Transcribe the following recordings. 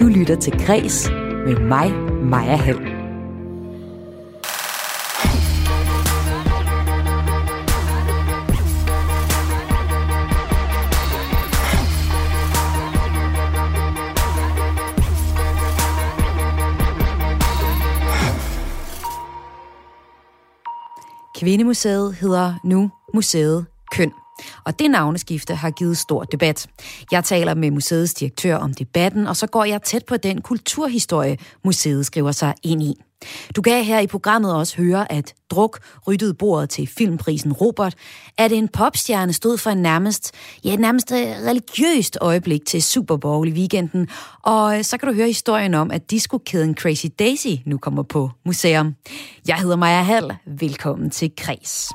Du lytter til Græs med mig, Maja Hall. Kvindemuseet hedder nu Museet Køn. Og det navneskifte har givet stor debat. Jeg taler med museets direktør om debatten, og så går jeg tæt på den kulturhistorie, museet skriver sig ind i. Du kan her i programmet også høre, at Druk ryttede bordet til filmprisen Robert, at en popstjerne stod for en nærmest, ja, et nærmest religiøst øjeblik til Super Bowl i weekenden. Og øh, så kan du høre historien om, at diskokæden Crazy Daisy nu kommer på museum. Jeg hedder Maja Hall. Velkommen til Kres.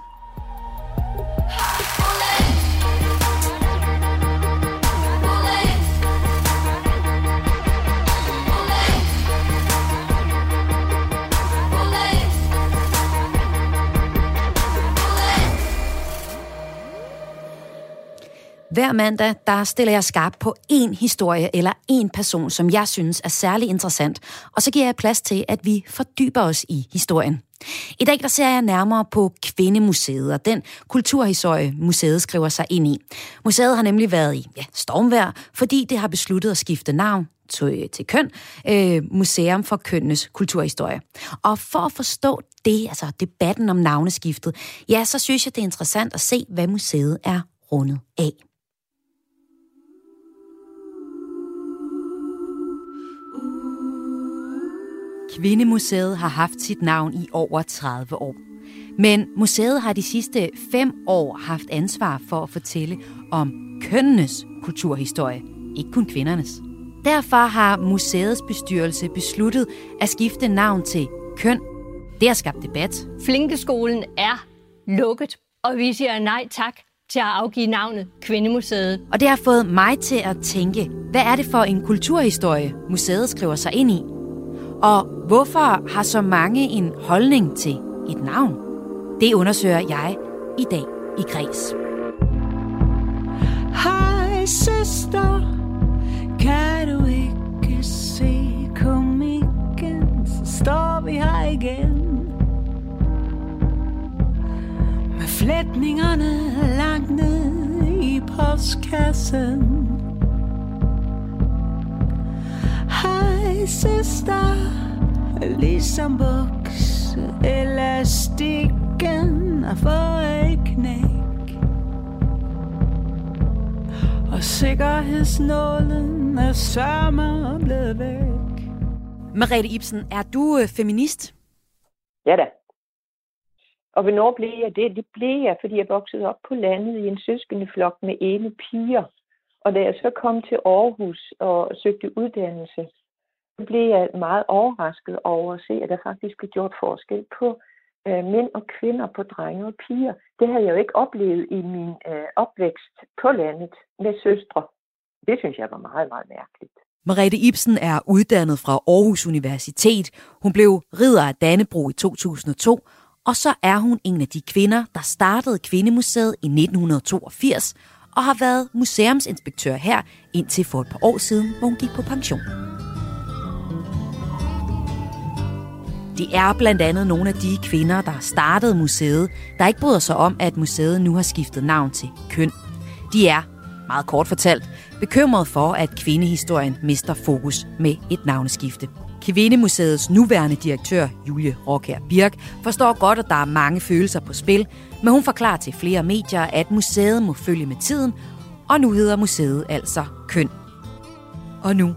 Hver mandag, der stiller jeg skarp på en historie eller en person, som jeg synes er særlig interessant, og så giver jeg plads til, at vi fordyber os i historien. I dag der ser jeg nærmere på Kvindemuseet og den kulturhistorie, museet skriver sig ind i. Museet har nemlig været i ja, stormvær, fordi det har besluttet at skifte navn til, til køn, øh, Museum for Kønnes Kulturhistorie. Og for at forstå det, altså debatten om navneskiftet, ja, så synes jeg, det er interessant at se, hvad museet er rundet af. Kvindemuseet har haft sit navn i over 30 år. Men museet har de sidste fem år haft ansvar for at fortælle om kønnenes kulturhistorie, ikke kun kvindernes. Derfor har museets bestyrelse besluttet at skifte navn til køn. Det har skabt debat. Flinkeskolen er lukket, og vi siger nej tak til at afgive navnet Kvindemuseet. Og det har fået mig til at tænke, hvad er det for en kulturhistorie, museet skriver sig ind i? Og hvorfor har så mange en holdning til et navn? Det undersøger jeg i dag i Græs. Hej søster, kan du ikke se, kom igen, så står vi her igen. Med flætningerne langt ned i postkassen. Hej søster Ligesom buks Elastikken er for et knæk Og sikkerhedsnålen er sørme blevet væk Merete Ibsen, er du øh, feminist? Ja da. Og hvornår blev jeg det? Det blev jeg, fordi jeg voksede op på landet i en søskende flok med ene piger. Og da jeg så kom til Aarhus og søgte uddannelse, så blev jeg meget overrasket over at se, at der faktisk blev gjort forskel på øh, mænd og kvinder, på drenge og piger. Det havde jeg jo ikke oplevet i min øh, opvækst på landet med søstre. Det synes jeg var meget, meget mærkeligt. Merete Ibsen er uddannet fra Aarhus Universitet. Hun blev ridder af Dannebro i 2002, og så er hun en af de kvinder, der startede Kvindemuseet i 1982 og har været museumsinspektør her indtil for et par år siden, hvor hun gik på pension. Det er blandt andet nogle af de kvinder, der startede museet, der ikke bryder sig om, at museet nu har skiftet navn til køn. De er, meget kort fortalt, bekymret for, at kvindehistorien mister fokus med et navneskifte. Kvindemuseets nuværende direktør, Julie Råkær Birk, forstår godt, at der er mange følelser på spil, men hun forklarer til flere medier, at museet må følge med tiden, og nu hedder museet altså Køn. Og nu,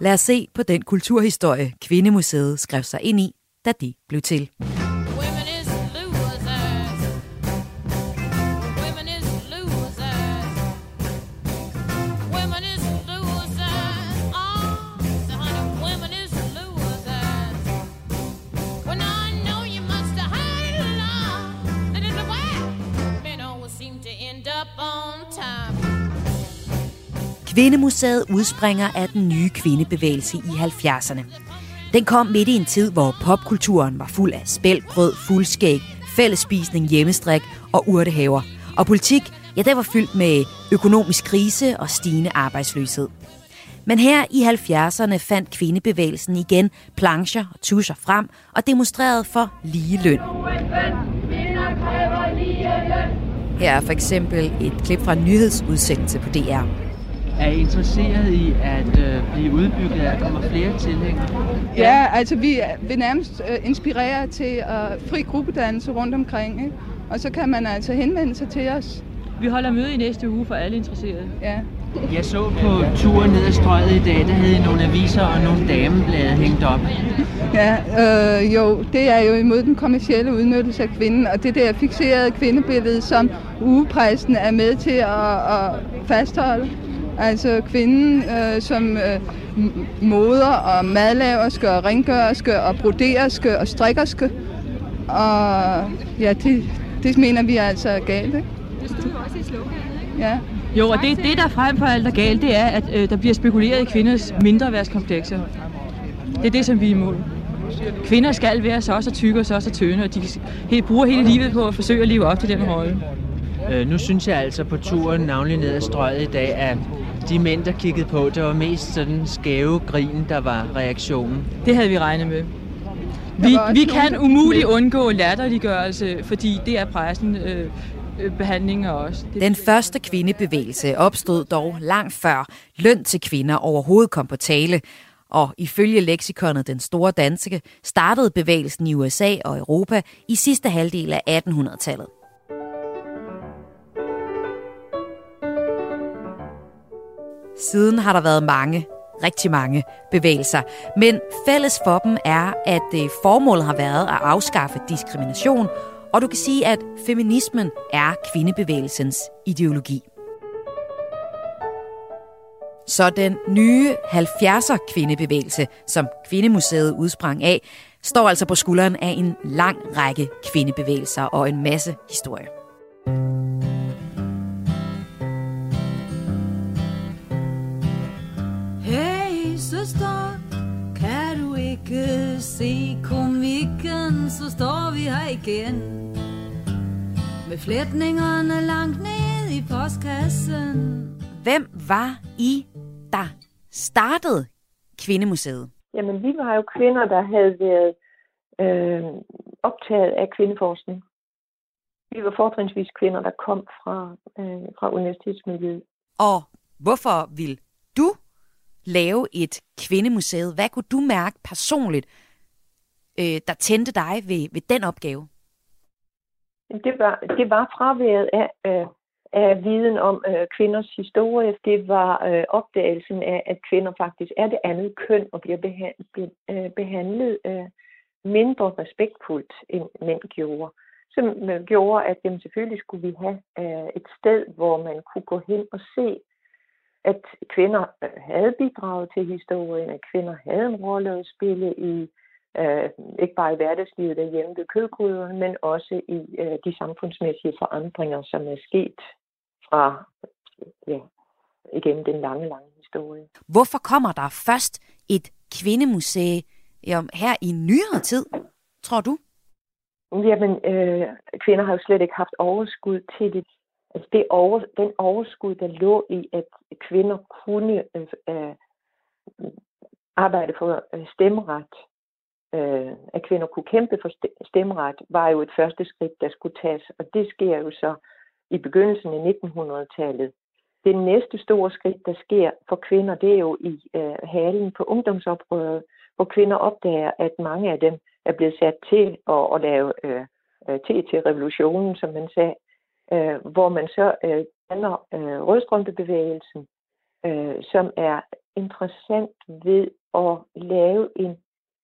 lad os se på den kulturhistorie, Kvindemuseet skrev sig ind i, da det blev til. Kvindemuseet udspringer af den nye kvindebevægelse i 70'erne. Den kom midt i en tid, hvor popkulturen var fuld af spældbrød, fuldskæg, fællesspisning, hjemmestrik og urtehaver. Og politik, ja, der var fyldt med økonomisk krise og stigende arbejdsløshed. Men her i 70'erne fandt kvindebevægelsen igen plancher og tuscher frem og demonstrerede for lige løn. Her er for eksempel et klip fra en nyhedsudsendelse på DR. Er interesseret i at øh, blive udbygget, at der kommer flere tilhængere? Ja, altså vi vil nærmest øh, inspirere til at fri gruppedannelse rundt omkring, ikke? og så kan man altså henvende sig til os. Vi holder møde i næste uge for alle interesserede. Ja. Jeg så på turen ned ad strøget i dag, der havde I nogle aviser og nogle dameblade hængt op. Ja, øh, jo, det er jo imod den kommercielle udnyttelse af kvinden, og det der fixerede kvindebillede, som ugepressen er med til at, at fastholde. Altså kvinden øh, som øh, moder og madlaverske og rengørske og broderske og strikkerske. Og ja, det, det mener vi altså er galt, ikke? Det stod jo også i sloganet, ikke? Ja. Jo, og det, det der frem for alt er galt, det er, at øh, der bliver spekuleret i kvinders mindreværdskomplekser. Det er det, som vi er imod. Kvinder skal være så så tykke og så så tynde, og de helt, bruger hele livet på at forsøge at leve op til den rolle. Øh, nu synes jeg altså på turen, navnlig ned ad strøget i dag, at de mænd, der kiggede på, det var mest sådan skæve grin, der var reaktionen. Det havde vi regnet med. Vi, vi kan umuligt undgå latterliggørelse, fordi det er pressen øh, øh behandling af os. Den første kvindebevægelse opstod dog langt før løn til kvinder overhovedet kom på tale, og ifølge leksikonet Den Store Danske startede bevægelsen i USA og Europa i sidste halvdel af 1800-tallet. Siden har der været mange, rigtig mange bevægelser. Men fælles for dem er, at øh, formålet har været at afskaffe diskrimination, og du kan sige, at feminismen er kvindebevægelsens ideologi. Så den nye 70'er kvindebevægelse, som Kvindemuseet udsprang af, står altså på skulderen af en lang række kvindebevægelser og en masse historie. Se komikken, så står vi her igen. Med flætningerne langt ned i postkassen. Hvem var I, der startede Kvindemuseet? Jamen, vi var jo kvinder, der havde været øh, optaget af kvindeforskning. Vi var fortrinsvis kvinder, der kom fra, øh, fra universitetsmiljøet. Og hvorfor vil du lave et kvindemuseet. Hvad kunne du mærke personligt, øh, der tændte dig ved, ved den opgave? Det var, det var fraværet af, øh, af viden om øh, kvinders historie. Det var øh, opdagelsen af, at kvinder faktisk er det andet køn og bliver behandlet, øh, behandlet øh, mindre respektfuldt, end mænd gjorde. Som øh, gjorde, at jamen, selvfølgelig skulle vi have øh, et sted, hvor man kunne gå hen og se at kvinder øh, havde bidraget til historien, at kvinder havde en rolle at spille i, øh, ikke bare i hverdagslivet derhjemme ved kødgryderne, men også i øh, de samfundsmæssige forandringer, som er sket fra ja, igennem den lange, lange historie. Hvorfor kommer der først et kvindemuseum her i nyere tid, tror du? Jamen, øh, kvinder har jo slet ikke haft overskud til det. Altså det over, den overskud, der lå i, at kvinder kunne øh, øh, arbejde for øh, stemmeret, øh, at kvinder kunne kæmpe for stemmeret, var jo et første skridt, der skulle tages. Og det sker jo så i begyndelsen af 1900-tallet. Det næste store skridt, der sker for kvinder, det er jo i øh, halen på ungdomsoprøret, hvor kvinder opdager, at mange af dem er blevet sat til at, at lave øh, øh til til revolutionen, som man sagde, øh, hvor man så øh, danner øh, rødstrømpebevægelsen, øh, som er interessant ved at lave en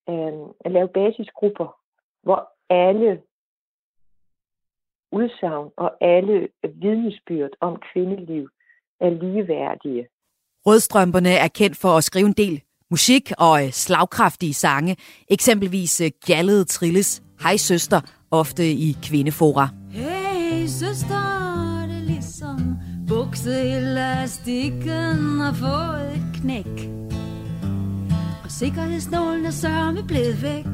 øh, at lave basisgrupper, hvor alle udsagn og alle vidnesbyrd om kvindeliv er ligeværdige. Rødstrømperne er kendt for at skrive en del musik og øh, slagkraftige sange, eksempelvis øh, Gallede Trilles Hej Søster, ofte i kvindefora. Hey! søster, det ligesom bukseelastikken har fået et knæk. Og sikkerhedsnålen er sørme blevet væk.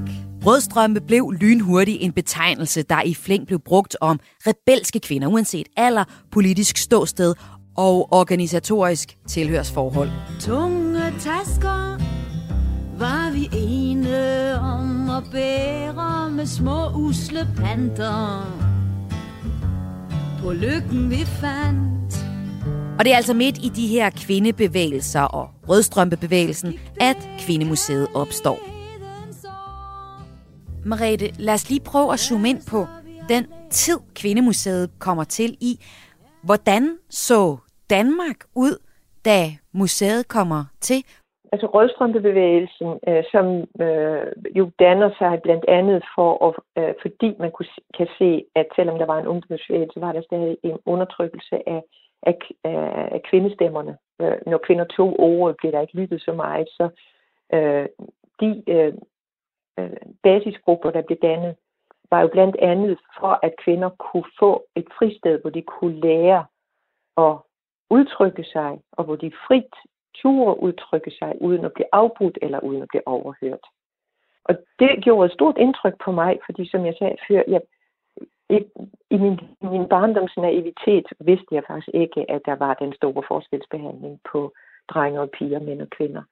Rødstrømpe blev lynhurtigt en betegnelse, der i flæng blev brugt om rebelske kvinder, uanset alder, politisk ståsted og organisatorisk tilhørsforhold. Tunge tasker var vi ene om at bære med små usle panter på lykken vi fandt. Og det er altså midt i de her kvindebevægelser og rødstrømpebevægelsen, at Kvindemuseet opstår. Marete, lad os lige prøve at zoome ind på den tid, Kvindemuseet kommer til i. Hvordan så Danmark ud, da museet kommer til? Altså rødstrømpebevægelsen, øh, som øh, jo danner sig blandt andet for, at, øh, fordi man kunne, kan se, at selvom der var en ungdomsbevægelse, var der stadig en undertrykkelse af, af, af kvindestemmerne. Øh, når kvinder tog ordet, blev der ikke lyttet så meget, så øh, de øh, øh, basisgrupper, der blev dannet, var jo blandt andet for, at kvinder kunne få et fristed, hvor de kunne lære at udtrykke sig, og hvor de frit turde udtrykke sig, uden at blive afbrudt eller uden at blive overhørt. Og det gjorde et stort indtryk på mig, fordi som jeg sagde før, jeg, i, i min, min barndoms naivitet vidste jeg faktisk ikke, at der var den store forskelsbehandling på drenge og piger, mænd og kvinder.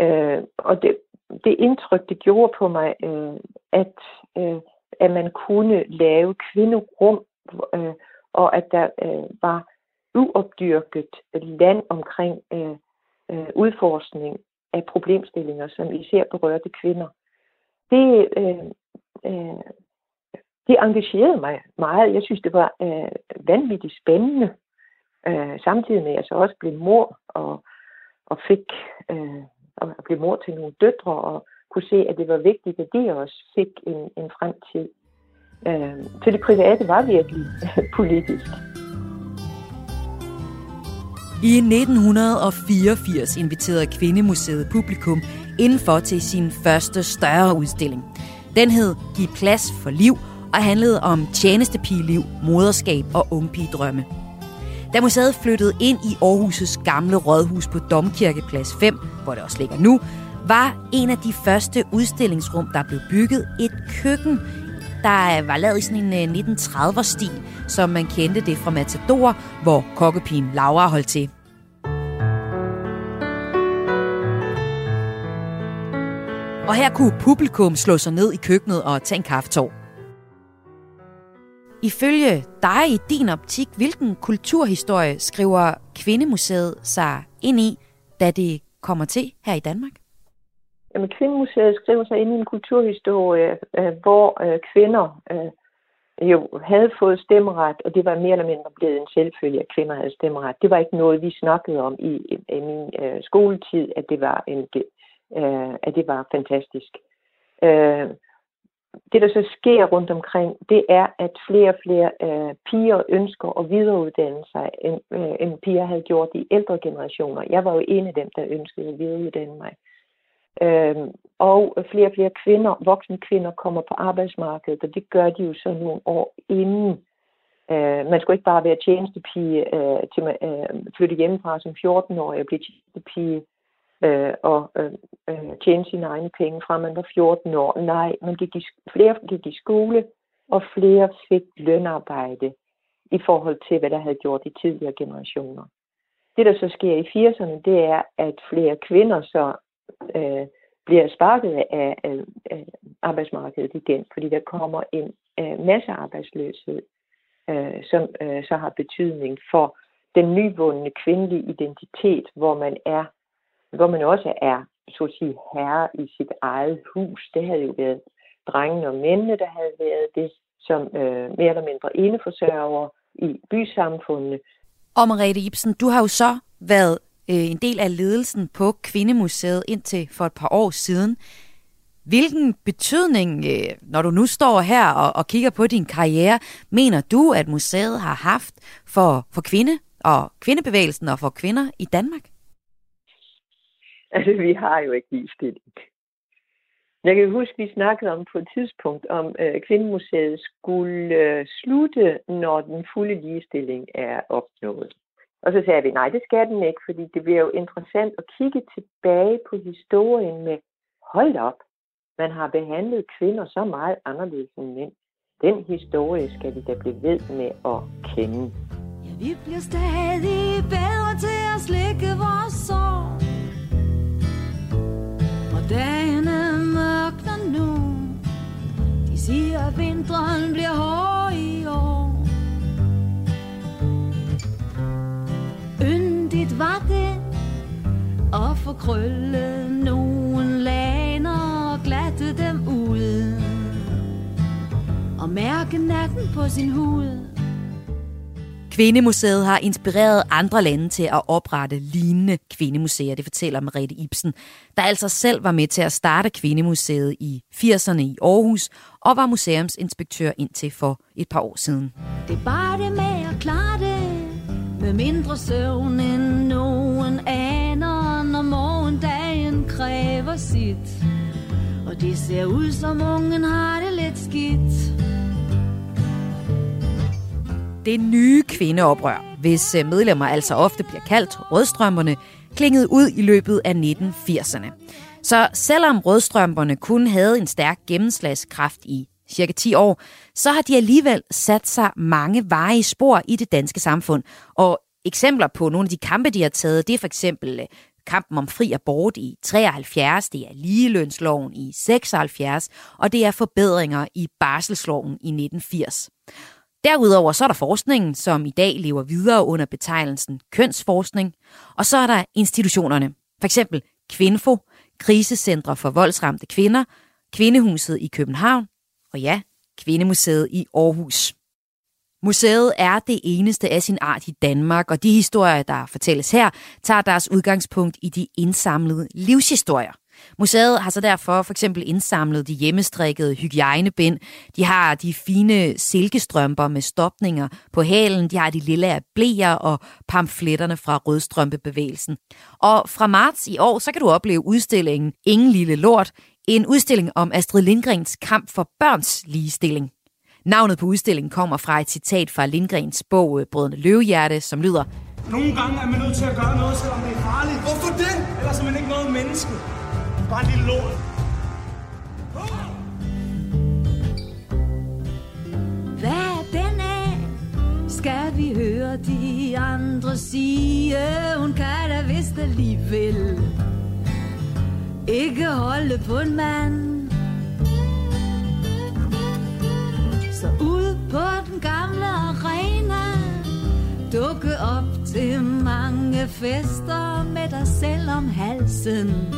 Øh, og det, det indtryk, det gjorde på mig, øh, at, øh, at man kunne lave kvinderum, øh, og at der øh, var uopdyrket land omkring øh, øh, udforskning af problemstillinger, som især berørte kvinder. Det, øh, øh, det engagerede mig meget. Jeg synes, det var øh, vanvittigt spændende. Øh, samtidig med, at jeg så også blev mor og, og fik øh, og blev mor til nogle døtre og kunne se, at det var vigtigt, at de også fik en, en fremtid. Øh, til det private var virkelig politisk. I 1984 inviterede Kvindemuseet publikum indenfor til sin første større udstilling. Den hed Giv plads for liv og handlede om tjenestepigeliv, moderskab og ungpigedrømme. Da museet flyttede ind i Aarhus' gamle rådhus på Domkirkeplads 5, hvor det også ligger nu, var en af de første udstillingsrum, der blev bygget et køkken, der var lavet i sådan en øh, 1930'er-stil, som man kendte det fra Matador, hvor kokkepigen Laura holdt til. Og her kunne publikum slå sig ned i køkkenet og tage en kaffetår. Ifølge dig i din optik, hvilken kulturhistorie skriver Kvindemuseet sig ind i, da det kommer til her i Danmark? Jamen, Kvindemuseet skriver sig ind i en kulturhistorie, øh, hvor øh, kvinder øh, jo havde fået stemmeret, og det var mere eller mindre blevet en selvfølge, at kvinder havde stemmeret. Det var ikke noget, vi snakkede om i, i, i min øh, skoletid, at det var en øh, at det var fantastisk. Øh, det, der så sker rundt omkring, det er, at flere og flere øh, piger ønsker at videreuddanne sig, end, øh, end piger havde gjort i ældre generationer. Jeg var jo en af dem, der ønskede at videreuddanne mig. Øh, og flere og flere kvinder, voksne kvinder, kommer på arbejdsmarkedet, og det gør de jo så nogle år inden. Øh, man skulle ikke bare være tjenestepige øh, til at øh, flytte hjemmefra som 14-årig og blive tjenestepige øh, og øh, øh, tjene sine egne penge fra man var 14 år. Nej, man gik i, flere gik i skole, og flere fik lønarbejde i forhold til, hvad der havde gjort i tidligere generationer. Det, der så sker i 80'erne, det er, at flere kvinder så øh, bliver sparket af, af, af arbejdsmarkedet igen, fordi der kommer en øh, masse arbejdsløshed, øh, som øh, så har betydning for den nyvundne kvindelige identitet, hvor man er hvor man også er, så at sige, herre i sit eget hus. Det havde jo været drengene og mændene, der havde været det, som øh, mere eller mindre eneforsørger i bysamfundene. Og Merete Ibsen, du har jo så været øh, en del af ledelsen på Kvindemuseet indtil for et par år siden. Hvilken betydning, øh, når du nu står her og, og kigger på din karriere, mener du, at museet har haft for, for kvinde og kvindebevægelsen og for kvinder i Danmark? Altså, vi har jo ikke ligestilling. Jeg kan huske, vi snakkede om på et tidspunkt, om øh, Kvindemuseet skulle øh, slutte, når den fulde ligestilling er opnået. Og så sagde vi, nej, det skal den ikke, fordi det bliver jo interessant at kigge tilbage på historien med, hold op, man har behandlet kvinder så meget anderledes end mænd. Den historie skal vi da blive ved med at kende. Ja, vi bliver stadig bedre til at slikke vores sår dagene mørkner nu. De siger, at vinteren bliver hård i år. Yndigt var det at få krøllet nogen laner og glatte dem ud. Og mærke natten på sin hud. Kvindemuseet har inspireret andre lande til at oprette lignende kvindemuseer, det fortæller Merete Ibsen, der altså selv var med til at starte Kvindemuseet i 80'erne i Aarhus og var museumsinspektør indtil for et par år siden. Det er bare det med at klare det, med mindre søvn end nogen aner, når morgendagen kræver sit. Og det ser ud som ungen har det lidt skidt. Det nye kvindeoprør, hvis øh, medlemmer altså ofte bliver kaldt rødstrømperne, klingede ud i løbet af 1980'erne. Så selvom rødstrømperne kun havde en stærk gennemslagskraft i cirka 10 år, så har de alligevel sat sig mange veje spor i det danske samfund. Og eksempler på nogle af de kampe, de har taget, det er for eksempel øh, kampen om fri abort i 73, det er ligelønsloven i 76, og det er forbedringer i barselsloven i 1980. Derudover så er der forskningen, som i dag lever videre under betegnelsen kønsforskning, og så er der institutionerne, for eksempel Kvinfo, krisecentre for voldsramte kvinder, Kvindehuset i København, og ja, Kvindemuseet i Aarhus. Museet er det eneste af sin art i Danmark, og de historier, der fortælles her, tager deres udgangspunkt i de indsamlede livshistorier. Museet har så derfor for eksempel indsamlet de hjemmestrikkede hygiejnebind. De har de fine silkestrømper med stopninger på hælen. De har de lille blæer og pamfletterne fra rødstrømpebevægelsen. Og fra marts i år, så kan du opleve udstillingen Ingen Lille Lort. En udstilling om Astrid Lindgrens kamp for børns ligestilling. Navnet på udstillingen kommer fra et citat fra Lindgrens bog øh, Brødende Løvehjerte, som lyder Nogle gange er man nødt til at gøre noget, selvom det er farligt. Hvorfor det? Ellers er man ikke noget menneske. Bare en lille lort. Hvad er den af? Skal vi høre de andre sige, hun kan da vist alligevel ikke holde på en mand. Så ud på den gamle arena, dukke op til mange fester med dig selv om halsen.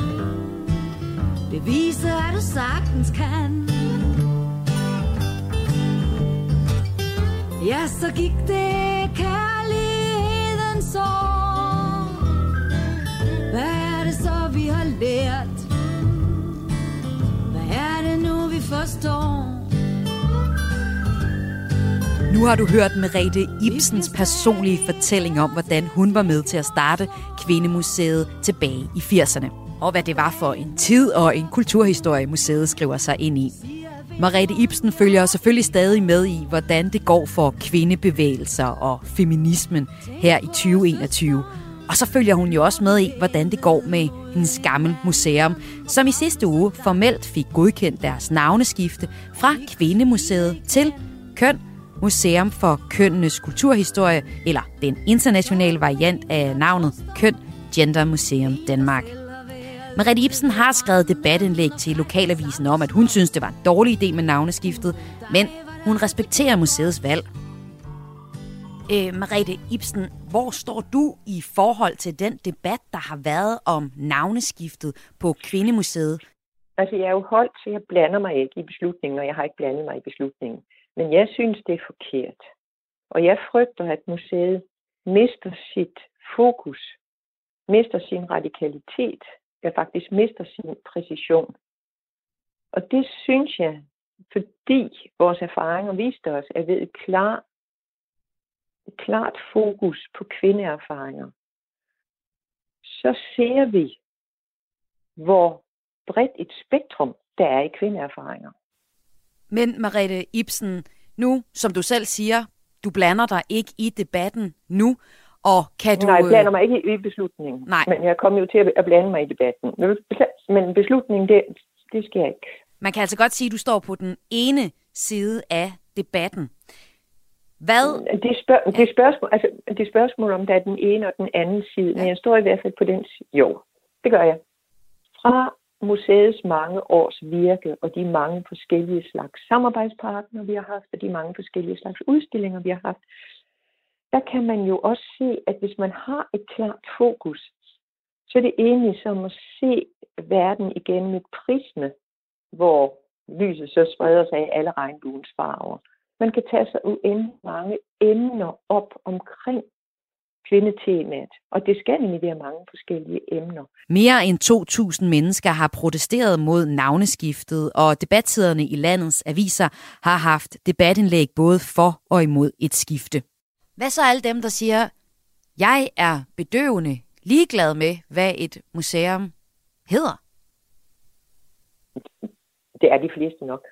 Bevise, at du sagtens kan. Ja, så gik det kærlighedens år. Hvad er det så, vi har lært? Hvad er det nu, vi forstår? Nu har du hørt Merete Ibsens personlige fortælling om, hvordan hun var med til at starte Kvindemuseet tilbage i 80'erne. Og hvad det var for en tid og en kulturhistorie, museet skriver sig ind i. Merete Ibsen følger selvfølgelig stadig med i, hvordan det går for kvindebevægelser og feminismen her i 2021. Og så følger hun jo også med i, hvordan det går med hendes gammel museum, som i sidste uge formelt fik godkendt deres navneskifte fra Kvindemuseet til Køn Museum for Kønnenes Kulturhistorie, eller den internationale variant af navnet Køn Gender Museum Danmark. Merete Ibsen har skrevet debatindlæg til Lokalavisen om, at hun synes, det var en dårlig idé med navneskiftet, men hun respekterer museets valg. Øh, Merete Ibsen, hvor står du i forhold til den debat, der har været om navneskiftet på Kvindemuseet? Altså, jeg er jo holdt, så jeg blander mig ikke i beslutningen, og jeg har ikke blandet mig i beslutningen. Men jeg synes, det er forkert. Og jeg frygter, at museet mister sit fokus, mister sin radikalitet, der faktisk mister sin præcision. Og det synes jeg, fordi vores erfaringer viste os, at ved et, klar, et klart fokus på kvindeerfaringer, så ser vi, hvor bredt et spektrum der er i kvindeerfaringer. Men Marete Ibsen, nu, som du selv siger, du blander dig ikke i debatten nu, og kan du... Nej, jeg blander mig ikke i beslutningen. Nej. Men jeg kommer jo til at blande mig i debatten. Men beslutningen, det, det skal jeg ikke. Man kan altså godt sige, at du står på den ene side af debatten. Hvad? Det er, spørg- det, er spørgsmål, altså, det er spørgsmål, om der er den ene og den anden side. Ja. Men jeg står i hvert fald på den side. Jo, det gør jeg. Fra museets mange års virke og de mange forskellige slags samarbejdspartnere, vi har haft, og de mange forskellige slags udstillinger, vi har haft, der kan man jo også se, at hvis man har et klart fokus, så er det egentlig som at se verden igennem et prisme, hvor lyset så spreder sig i alle regnbuens farver. Man kan tage sig uendelig mange emner op omkring kvindetemaet, og det skal nemlig være mange forskellige emner. Mere end 2.000 mennesker har protesteret mod navneskiftet, og debattiderne i landets aviser har haft debatindlæg både for og imod et skifte. Hvad så alle dem, der siger, jeg er bedøvende ligeglad med, hvad et museum hedder? Det er de fleste nok.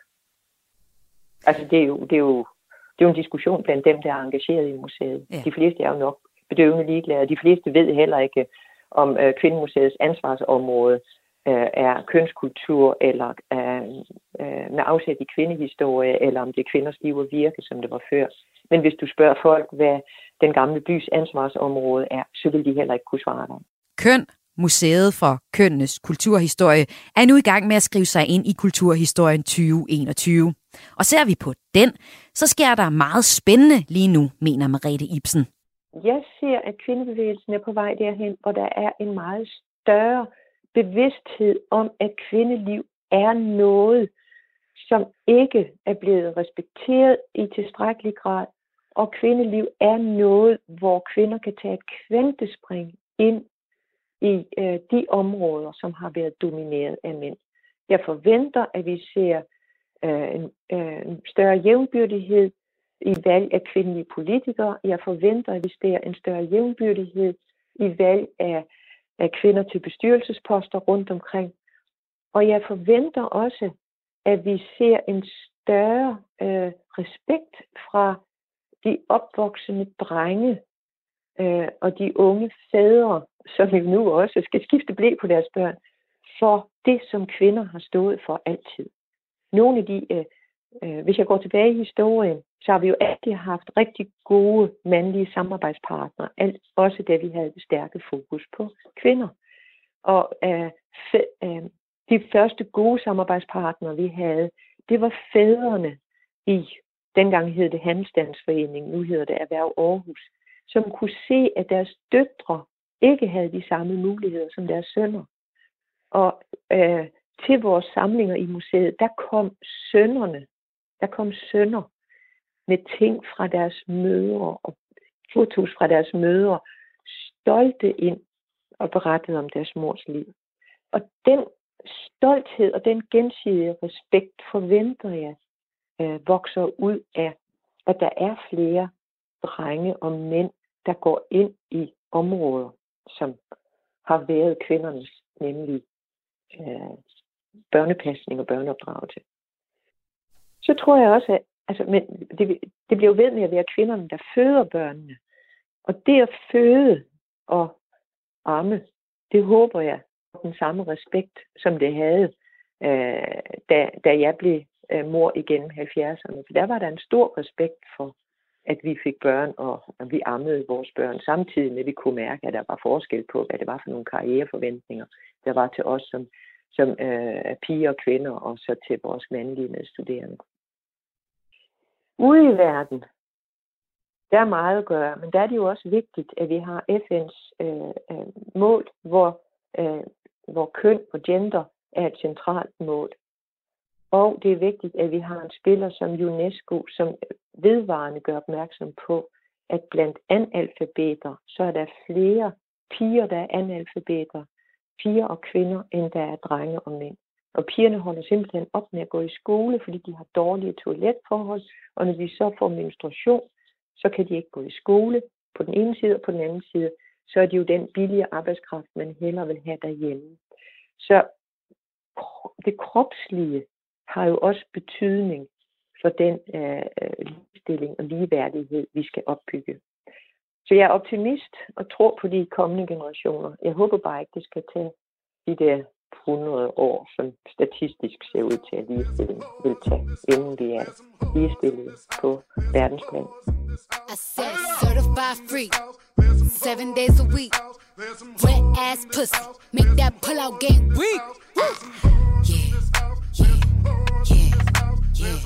Altså, det er jo, det er jo, det er jo en diskussion blandt dem, der er engageret i museet. Ja. De fleste er jo nok bedøvende ligeglade. De fleste ved heller ikke, om øh, Kvindemuseets ansvarsområde øh, er kønskultur, eller øh, øh, med afsæt i kvindehistorie, eller om det er kvinders liv og virke, som det var før. Men hvis du spørger folk, hvad den gamle bys ansvarsområde er, så vil de heller ikke kunne svare dig. Køn, Museet for Kønnenes Kulturhistorie, er nu i gang med at skrive sig ind i Kulturhistorien 2021. Og ser vi på den, så sker der meget spændende lige nu, mener Marete Ibsen. Jeg ser, at kvindebevægelsen er på vej derhen, hvor der er en meget større bevidsthed om, at kvindeliv er noget, som ikke er blevet respekteret i tilstrækkelig grad, og kvindeliv er noget, hvor kvinder kan tage et kvantespring ind i øh, de områder, som har været domineret af mænd. Jeg forventer, at vi ser øh, en, øh, en større jævnbyrdighed i valg af kvindelige politikere. Jeg forventer, at vi ser en større jævnbyrdighed i valg af, af kvinder til bestyrelsesposter rundt omkring. Og jeg forventer også, at vi ser en større øh, respekt fra de opvoksende drenge øh, og de unge fædre, som jo nu også skal skifte blæ på deres børn, for det, som kvinder har stået for altid. Nogle af de, øh, øh, hvis jeg går tilbage i historien, så har vi jo altid haft rigtig gode mandlige samarbejdspartnere, alt, også da vi havde det stærke fokus på kvinder. Og øh, fe, øh, de første gode samarbejdspartnere, vi havde, det var fædrene i, dengang hed det Handelsdansforening, nu hedder det Erhverv Aarhus, som kunne se, at deres døtre ikke havde de samme muligheder som deres sønner. Og øh, til vores samlinger i museet, der kom sønnerne, der kom sønner med ting fra deres mødre og fotos fra deres mødre, stolte ind og berettede om deres mors liv. Og den stolthed og den gensidige respekt forventer jeg øh, vokser ud af, at der er flere drenge og mænd, der går ind i områder, som har været kvindernes, nemlig øh, børnepasning og børneopdragelse. Så tror jeg også, at altså, men det, det bliver jo ved med at være kvinderne, der føder børnene. Og det at føde og amme, det håber jeg den samme respekt, som det havde, øh, da, da jeg blev øh, mor igennem 70'erne. For der var der en stor respekt for, at vi fik børn, og at vi ammede vores børn, samtidig med, at vi kunne mærke, at der var forskel på, hvad det var for nogle karriereforventninger, der var til os som, som øh, piger og kvinder, og så til vores mandlige medstuderende. Ude i verden, der er meget at gøre, men der er det jo også vigtigt, at vi har FN's øh, øh, mål, hvor, øh, hvor køn og gender er et centralt mål. Og det er vigtigt, at vi har en spiller som UNESCO, som vedvarende gør opmærksom på, at blandt analfabeter, så er der flere piger, der er analfabeter, piger og kvinder, end der er drenge og mænd. Og pigerne holder simpelthen op med at gå i skole, fordi de har dårlige toiletforhold, og når de så får menstruation, så kan de ikke gå i skole på den ene side, og på den anden side, så er det jo den billige arbejdskraft, man hellere vil have derhjemme. Så det kropslige har jo også betydning for den øh, øh, ligestilling og ligeværdighed, vi skal opbygge. Så jeg er optimist og tror på de kommende generationer. Jeg håber bare ikke, det skal tage de der 100 år, som statistisk ser ud til, at ligestilling vil tage, inden vi er ligestillet på verdensplan. I said certified free, seven days a week. Wet ass pussy, make that pull out game weak. Yeah, yeah, yeah, yeah.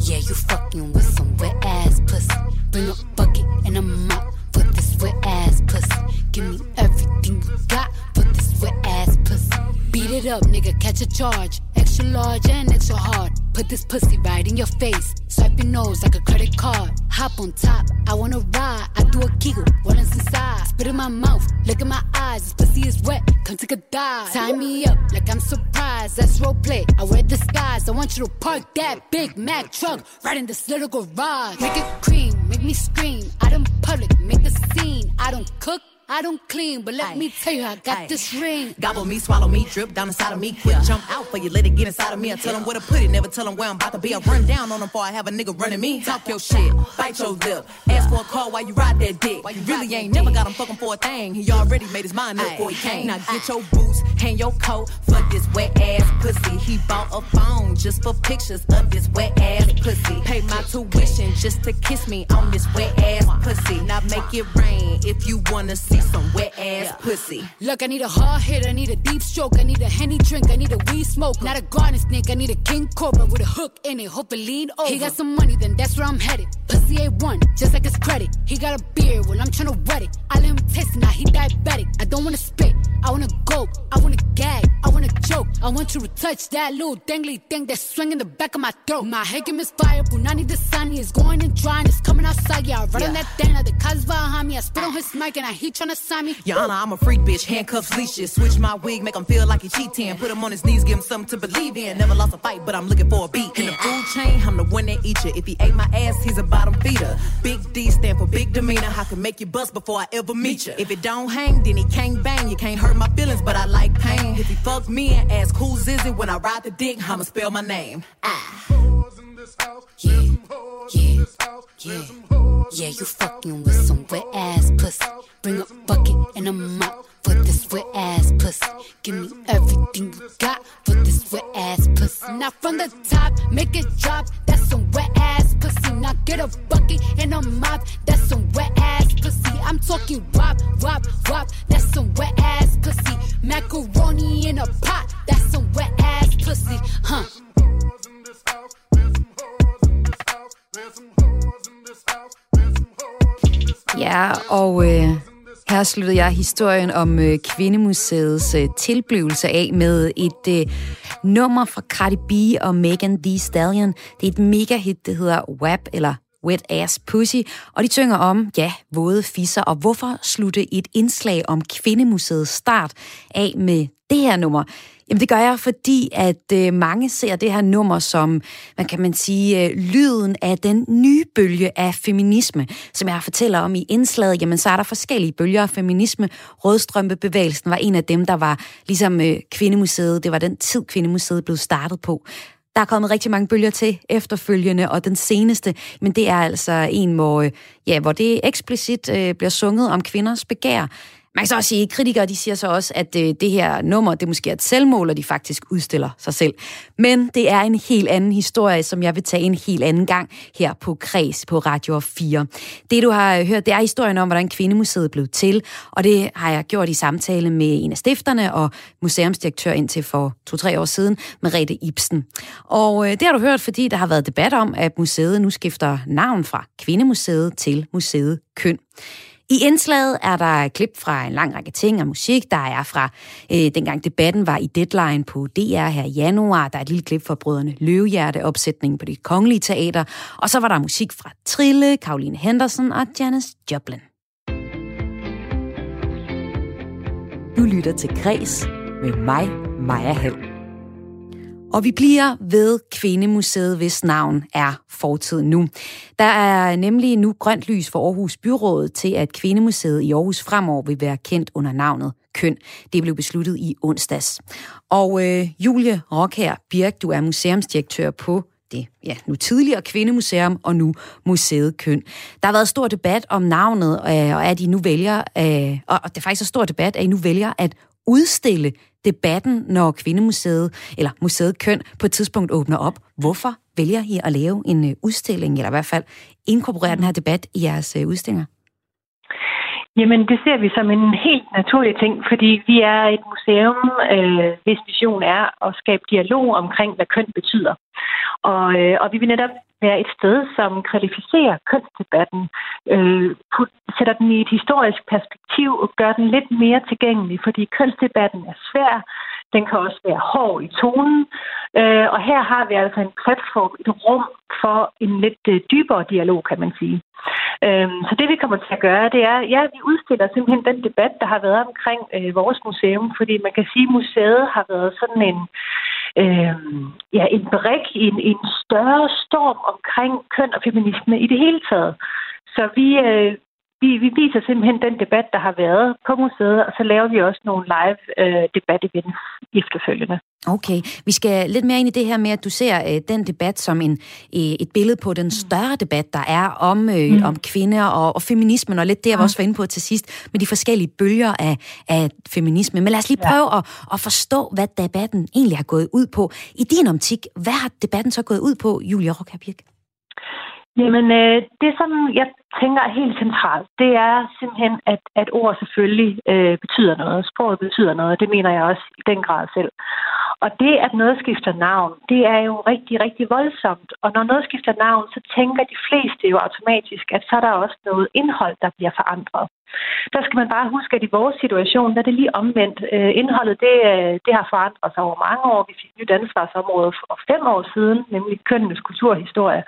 Yeah, you fucking with some wet ass pussy. Bring a bucket and a mop for this wet ass pussy. Give me everything you got for this wet ass pussy. Beat it up, nigga, catch a charge. Extra large and extra hard. Put this pussy right in your face. Swipe your nose like a credit card. Hop on top, I wanna ride. I do a giggle, what is inside? Spit in my mouth, look in my eyes. This pussy is wet, come take a dive. Tie me up like I'm surprised. That's role play. I wear disguise. I want you to park that Big Mac truck right in this little garage. Make it cream, make me scream. Out in public, make a scene. I don't cook. I don't clean, but let Aye. me tell you, I got Aye. this ring. Gobble me, swallow me, drip down inside of me. Quick jump out for you, let it get inside of me. I tell them where to put it, never tell them where I'm about to be. I run down on them before I have a nigga running me. Talk your shit, bite your lip. Ask for a call while you ride that dick. Why you really ain't never got him fucking for a thing. He already made his mind up before he came. Now get your boots, hang your coat for this wet ass pussy. He bought a phone just for pictures of this wet ass pussy. Pay my tuition just to kiss me on this wet ass pussy. Now make it rain if you wanna see some wet ass pussy. Look, I need a hard hit, I need a deep stroke, I need a henny drink, I need a weed smoke. Not a garden snake, I need a king cobra with a hook in it, hope it lean over. He got some money, then that's where I'm headed. Pussy A1, just like his credit. He got a beard, well, I'm tryna wet it. I let him taste it, now he diabetic. I don't wanna spit, I wanna go, I wanna gag, I wanna choke. I want you to touch that little dangly thing that's swinging the back of my throat. My head can misfire, Punani the sunny is going and drying, it's coming outside, yeah. I run on that thing, now the cuz behind me. I spit on his mic and I he tryna sign me. Your Honor, I'm a freak bitch, handcuffs, leashes. Switch my wig, make him feel like he cheating. Put him on his knees, give him something to believe in. Never lost a fight, but I'm looking for a beat. In the food chain, I'm the one that eat you. If he ate my ass, he's a bottom feeder. Big D stand for big demeanor. I can make you bust before I ever meet you. If it don't hang, then he can't bang. You can't hurt my feelings, but I like pain. If he fuck me and ask who's is it when I ride the dick, I'ma spell my name. Ah. Yeah, yeah, yeah, yeah, you fucking with some wet ass pussy. Bring a bucket and a mop for this wet ass pussy. Give me everything you got for this wet ass pussy. Now from the top, make it drop. That's some wet ass pussy. Now get a bucket and a mop. That's some wet ass pussy. I'm talking wop, wop, wop. That's some wet ass pussy. Macaroni in a pot. Ja, og øh, her sluttede jeg historien om øh, Kvindemuseets øh, tilblivelse af med et øh, nummer fra Cardi B og Megan Thee Stallion. Det er et mega hit, det hedder WAP, eller Wet Ass Pussy, og de synger om, ja, våde fisser, og hvorfor slutte et indslag om Kvindemuseets start af med det her nummer? Jamen det gør jeg, fordi at øh, mange ser det her nummer som, hvad kan man sige, øh, lyden af den nye bølge af feminisme. Som jeg fortæller om i indslaget, jamen så er der forskellige bølger af feminisme. Rødstrømpebevægelsen var en af dem, der var ligesom øh, Kvindemuseet. Det var den tid, Kvindemuseet blev startet på. Der er kommet rigtig mange bølger til efterfølgende, og den seneste, men det er altså en, hvor, øh, ja, hvor det eksplicit øh, bliver sunget om kvinders begær. Man kan så også sige, at kritikere de siger så også, at øh, det her nummer, det måske er et selvmål, og de faktisk udstiller sig selv. Men det er en helt anden historie, som jeg vil tage en helt anden gang her på Kreds på Radio 4. Det du har hørt, det er historien om, hvordan Kvindemuseet blev til, og det har jeg gjort i samtale med en af stifterne og museumsdirektør indtil for to-tre år siden, Merete Ibsen. Og øh, det har du hørt, fordi der har været debat om, at museet nu skifter navn fra Kvindemuseet til Museet Køn. I indslaget er der klip fra en lang række ting og musik, der er fra øh, dengang debatten var i Deadline på DR her i januar. Der er et lille klip fra Brødrene Løvehjerte, opsætningen på det kongelige teater. Og så var der musik fra Trille, Caroline Henderson og Janis Joplin. Du lytter til Græs med mig, Maja Helm. Og vi bliver ved Kvindemuseet, hvis navn er fortid nu. Der er nemlig nu grønt lys for Aarhus Byråd til, at Kvindemuseet i Aarhus fremover vil være kendt under navnet Køn. Det blev besluttet i onsdags. Og øh, Julie Rockher Birk, du er museumsdirektør på det ja, nu tidligere Kvindemuseum og nu Museet Køn. Der har været stor debat om navnet, øh, og at I nu vælger, øh, og det er faktisk så stor debat, at I nu vælger at udstille debatten, når Kvindemuseet, eller Museet Køn, på et tidspunkt åbner op. Hvorfor vælger I at lave en øh, udstilling, eller i hvert fald inkorporere den her debat i jeres øh, udstillinger? Jamen, det ser vi som en helt naturlig ting, fordi vi er et museum, øh, hvis vision er at skabe dialog omkring, hvad køn betyder. Og, øh, og vi vil netop være et sted, som kvalificerer kønsdebatten, øh, put, sætter den i et historisk perspektiv og gør den lidt mere tilgængelig, fordi kønsdebatten er svær, den kan også være hård i tonen, øh, og her har vi altså en platform, et rum for en lidt øh, dybere dialog, kan man sige. Øh, så det vi kommer til at gøre, det er, ja, vi udstiller simpelthen den debat, der har været omkring øh, vores museum, fordi man kan sige, at museet har været sådan en, øh, ja, en brik i en, en større storm omkring køn og feminisme i det hele taget. Så vi, øh, vi, vi viser simpelthen den debat, der har været på museet, og så laver vi også nogle live øh, debat-events efterfølgende. Okay, vi skal lidt mere ind i det her med, at du ser øh, den debat som en, øh, et billede på den større debat, der er om, øh, mm. om kvinder og, og feminismen, og lidt det, jeg var også var inde på til sidst, med de forskellige bølger af, af feminisme. Men lad os lige prøve ja. at, at forstå, hvad debatten egentlig har gået ud på. I din optik, hvad har debatten så gået ud på, Julia Rockabirk? Jamen, øh, det som jeg tænker er helt centralt, det er simpelthen, at, at ord selvfølgelig øh, betyder noget. Sproget betyder noget, det mener jeg også i den grad selv. Og det, at noget skifter navn, det er jo rigtig, rigtig voldsomt. Og når noget skifter navn, så tænker de fleste jo automatisk, at så er der også noget indhold, der bliver forandret. Der skal man bare huske, at i vores situation, der er det lige omvendt. Øh, indholdet, det, øh, det har forandret sig over mange år. Vi fik nyt ansvarsområde for fem år siden, nemlig kønnenes kulturhistorie.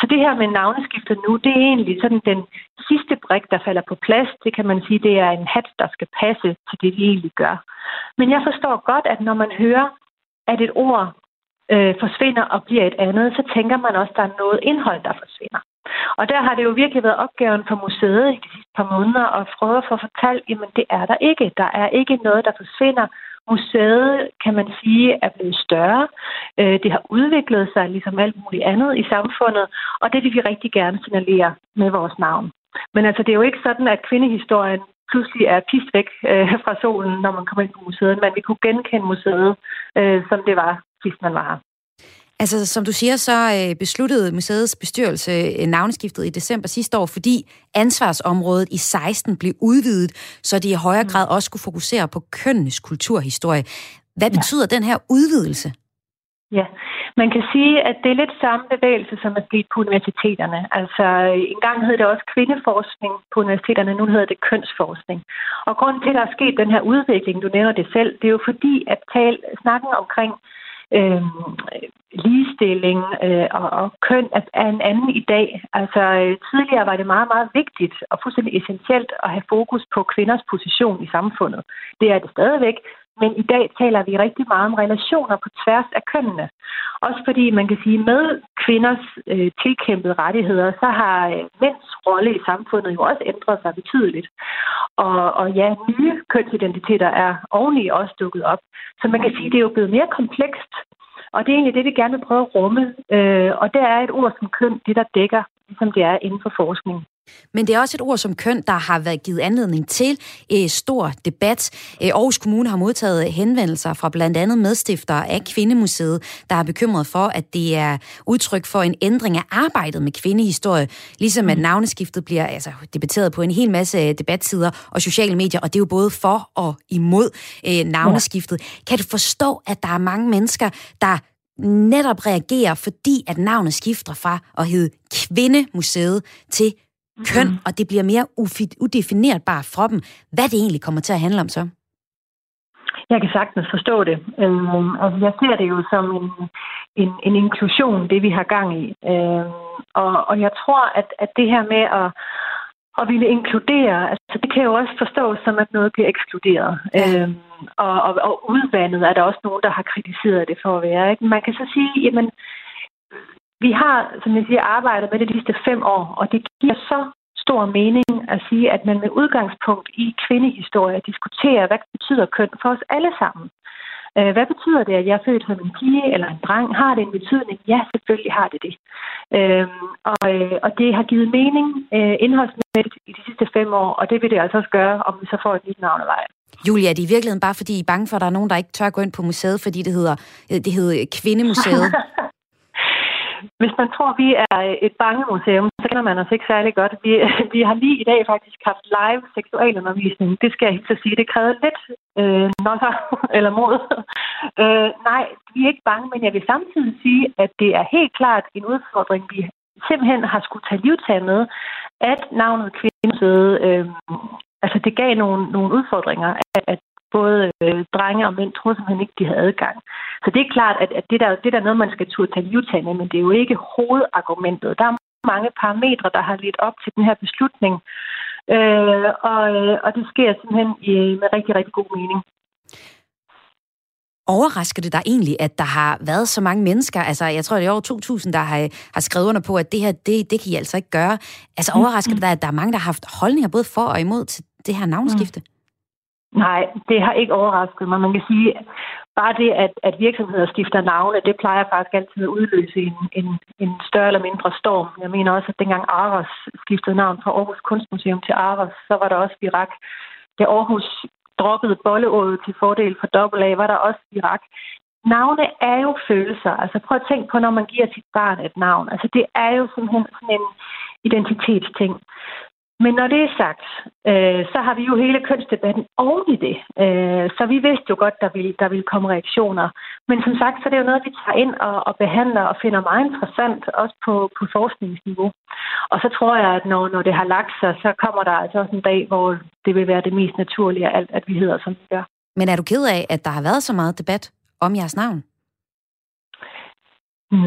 Så det her med navneskiftet nu, det er egentlig sådan den sidste brik, der falder på plads. Det kan man sige, det er en hat, der skal passe til det, vi egentlig gør. Men jeg forstår godt, at når man hører, at et ord øh, forsvinder og bliver et andet, så tænker man også, at der er noget indhold, der forsvinder. Og der har det jo virkelig været opgaven for museet i de sidste par måneder at prøve at få fortalt, jamen det er der ikke. Der er ikke noget, der forsvinder. Museet, kan man sige, er blevet større. Øh, det har udviklet sig ligesom alt muligt andet i samfundet, og det vil vi rigtig gerne signalere med vores navn. Men altså, det er jo ikke sådan, at kvindehistorien pludselig er pist væk øh, fra solen, når man kommer ind på museet, men vi kunne genkende museet, øh, som det var, sidst man var her. Altså, som du siger, så øh, besluttede museets bestyrelse øh, navneskiftet i december sidste år, fordi ansvarsområdet i 16 blev udvidet, så de i højere grad også skulle fokusere på kønnenes kulturhistorie. Hvad betyder ja. den her udvidelse? Ja, man kan sige, at det er lidt samme bevægelse, som er sket på universiteterne. Altså, engang hed det også kvindeforskning på universiteterne, nu hedder det kønsforskning. Og grunden til, at der er sket den her udvikling, du nævner det selv, det er jo fordi, at tal, snakken omkring øh, ligestilling øh, og, og køn er, er en anden i dag. Altså øh, tidligere var det meget, meget vigtigt og fuldstændig essentielt at have fokus på kvinders position i samfundet. Det er det stadigvæk, men i dag taler vi rigtig meget om relationer på tværs af kønnene. Også fordi man kan sige, med kvinders øh, tilkæmpede rettigheder, så har øh, mænds rolle i samfundet jo også ændret sig betydeligt. Og, og ja, nye kønsidentiteter er oveni også dukket op. Så man kan sige, det er jo blevet mere komplekst. Og det er egentlig det, vi gerne vil prøve at rumme. Øh, og der er et ord som køn, det der dækker, ligesom det er inden for forskning. Men det er også et ord som køn, der har været givet anledning til eh, stor debat. Eh, Aarhus Kommune har modtaget henvendelser fra blandt andet medstifter af Kvindemuseet, der er bekymret for, at det er udtryk for en ændring af arbejdet med kvindehistorie, ligesom at mm. navneskiftet bliver altså, debatteret på en hel masse debatsider og sociale medier, og det er jo både for og imod eh, navneskiftet. Ja. Kan du forstå, at der er mange mennesker, der netop reagerer, fordi at navnet skifter fra at hedde Kvindemuseet til køn, mm. og det bliver mere udefinerbart for dem. Hvad det egentlig kommer til at handle om så? Jeg kan sagtens forstå det. Øhm, altså, jeg ser det jo som en, en, en inklusion, det vi har gang i. Øhm, og, og jeg tror, at, at det her med at, at ville inkludere, altså, det kan jo også forstås som, at noget bliver ekskluderet. Ja. Øhm, og, og, og udvandet er der også nogen, der har kritiseret det for at være. Ikke? Man kan så sige, jamen, vi har, som jeg siger, arbejdet med det de sidste fem år, og det giver så stor mening at sige, at man med udgangspunkt i kvindehistorie diskuterer, hvad betyder køn for os alle sammen. Øh, hvad betyder det, at jeg er født som en pige eller en dreng? Har det en betydning? Ja, selvfølgelig har det det. Øhm, og, øh, og det har givet mening øh, indholdsmæssigt i de sidste fem år, og det vil det altså også gøre, om vi så får et nyt navn af vejen. Julia, er det i virkeligheden bare fordi I er bange for, at der er nogen, der ikke tør gå ind på museet, fordi det hedder, det hedder Kvindemuseet? hvis man tror, vi er øh, et bangemuseum, så kender man os ikke særlig godt. Vi, vi har lige i dag faktisk haft live seksualundervisning. Det skal jeg helt sige. Det krævede lidt øh, notter eller mod. Øh, nej, vi er ikke bange, men jeg vil samtidig sige, at det er helt klart en udfordring, vi simpelthen har skulle tage livtag med, at navnet kvindemuseet, øh, altså det gav nogle, nogle udfordringer, at, at både øh, drenge og mænd troede simpelthen ikke, de havde adgang. Så det er klart, at, at det, der, det der er noget, man skal turde tage livtag med, men det er jo ikke hovedargumentet. Der er mange parametre, der har lidt op til den her beslutning, øh, og, øh, og det sker simpelthen i, med rigtig, rigtig god mening. Overrasker det dig egentlig, at der har været så mange mennesker, altså jeg tror, det er over 2.000, der har, har skrevet under på, at det her, det, det kan I altså ikke gøre. Altså overrasker det dig, at der er mange, der har haft holdninger både for og imod til det her navnskifte? Mm. Nej, det har ikke overrasket mig. Man kan sige, bare det, at, at virksomheder skifter navne, det plejer faktisk altid at udløse en, en, en større eller mindre storm. Jeg mener også, at dengang Aros skiftede navn fra Aarhus Kunstmuseum til Aros, så var der også virak. Da Aarhus droppede bolleådet til fordel for AA, var der også virak. Navne er jo følelser. Altså prøv at tænke på, når man giver sit barn et navn. Altså det er jo simpelthen sådan en identitetsting. Men når det er sagt, øh, så har vi jo hele kønsdebatten oven i det. Øh, så vi vidste jo godt, der ville, der ville komme reaktioner. Men som sagt, så er det jo noget, vi tager ind og, og behandler og finder meget interessant, også på, på forskningsniveau. Og så tror jeg, at når, når det har lagt sig, så kommer der altså også en dag, hvor det vil være det mest naturlige af alt, at vi hedder, som vi gør. Men er du ked af, at der har været så meget debat om jeres navn?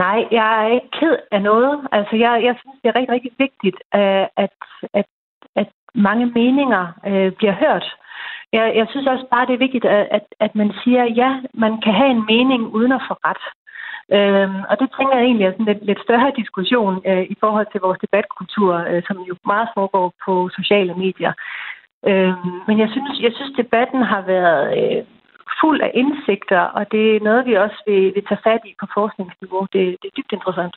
Nej, jeg er ikke ked af noget. Altså, jeg, jeg synes, det er rigtig, rigtig vigtigt, øh, at, at at mange meninger øh, bliver hørt. Jeg, jeg synes også bare, det er vigtigt, at, at, at man siger, ja, man kan have en mening uden at få ret. Øhm, og det tænker jeg egentlig er sådan en lidt, lidt større diskussion øh, i forhold til vores debatkultur, øh, som jo meget foregår på sociale medier. Øhm, men jeg synes, jeg synes, debatten har været øh, fuld af indsigter, og det er noget, vi også vil, vil tage fat i på forskningsniveau. Det, det er dybt interessant.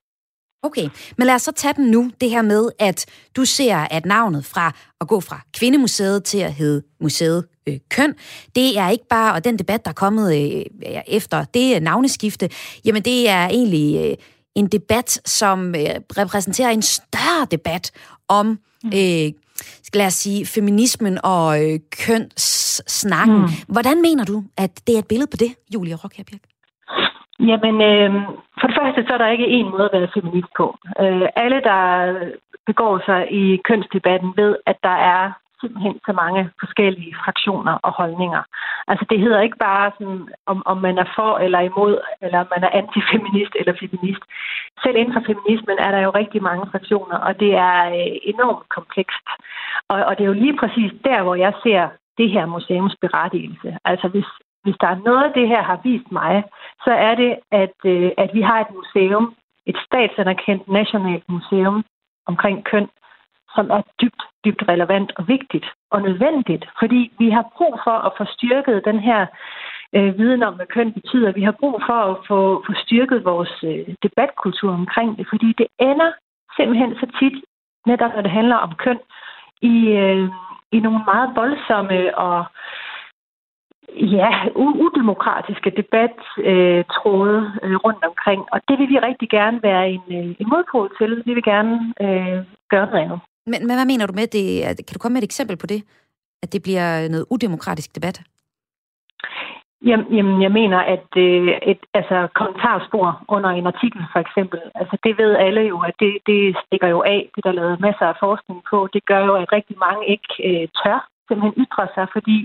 Okay, men lad os så tage den nu, det her med, at du ser, at navnet fra at gå fra Kvindemuseet til at hedde Museet øh, Køn, det er ikke bare, og den debat, der er kommet øh, efter det navneskifte, jamen det er egentlig øh, en debat, som øh, repræsenterer en større debat om, mm. øh, skal jeg sige, feminismen og øh, kønssnakken. Mm. Hvordan mener du, at det er et billede på det, Julia Rockherbjerg? Jamen, øh, for det første, så er der ikke én måde at være feminist på. Øh, alle, der begår sig i kønsdebatten, ved, at der er simpelthen så mange forskellige fraktioner og holdninger. Altså det hedder ikke bare sådan, om, om man er for eller imod, eller om man er antifeminist eller feminist. Selv inden for feminismen er der jo rigtig mange fraktioner, og det er øh, enormt komplekst. Og, og det er jo lige præcis der, hvor jeg ser det her museums berettigelse. Altså hvis, hvis der er noget, det her har vist mig, så er det, at, øh, at vi har et museum, et statsanerkendt nationalt museum omkring køn, som er dybt, dybt relevant og vigtigt og nødvendigt, fordi vi har brug for at få styrket den her øh, viden om, hvad køn betyder. Vi har brug for at få, få styrket vores øh, debatkultur omkring det, fordi det ender simpelthen så tit, netop når det handler om køn, i, øh, i nogle meget voldsomme og øh, ja, udemokratiske debattråde øh, rundt omkring. Og det vil vi rigtig gerne være en, øh, en modpol til. Vi vil gerne øh, gøre noget andet. Men, men hvad mener du med det? Kan du komme med et eksempel på det? At det bliver noget udemokratisk debat? Jamen, jamen jeg mener, at øh, et altså, kommentarspor under en artikel for eksempel, altså det ved alle jo, at det, det stikker jo af. Det der er lavet masser af forskning på. Det gør jo, at rigtig mange ikke øh, tør simpelthen ytre sig, fordi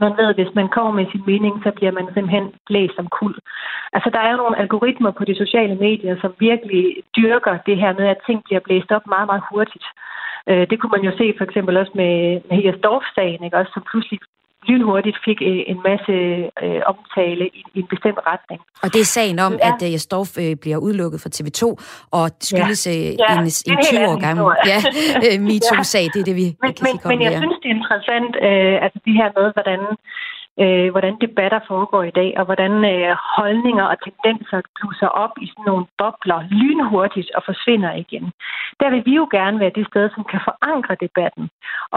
man ved, at hvis man kommer med sin mening, så bliver man simpelthen blæst som kul. Altså, der er jo nogle algoritmer på de sociale medier, som virkelig dyrker det her med, at ting bliver blæst op meget, meget hurtigt. Øh, det kunne man jo se for eksempel også med, med Hegersdorf-sagen, ikke? Også, som pludselig lynhurtigt fik øh, en masse øh, omtale i, i en bestemt retning. Og det er sagen om, ja. at uh, Jesdorf øh, bliver udelukket fra TV2, og det skyldes ja. ja, en, en 20 år gammel ja, øh, MeToo-sag. Det er det, vi men, kan men, sige Men jeg synes, det er interessant, øh, altså det her med, hvordan øh, hvordan debatter foregår i dag, og hvordan øh, holdninger og tendenser blusser op i sådan nogle bobler lynhurtigt og forsvinder igen. Der vil vi jo gerne være det sted, som kan forankre debatten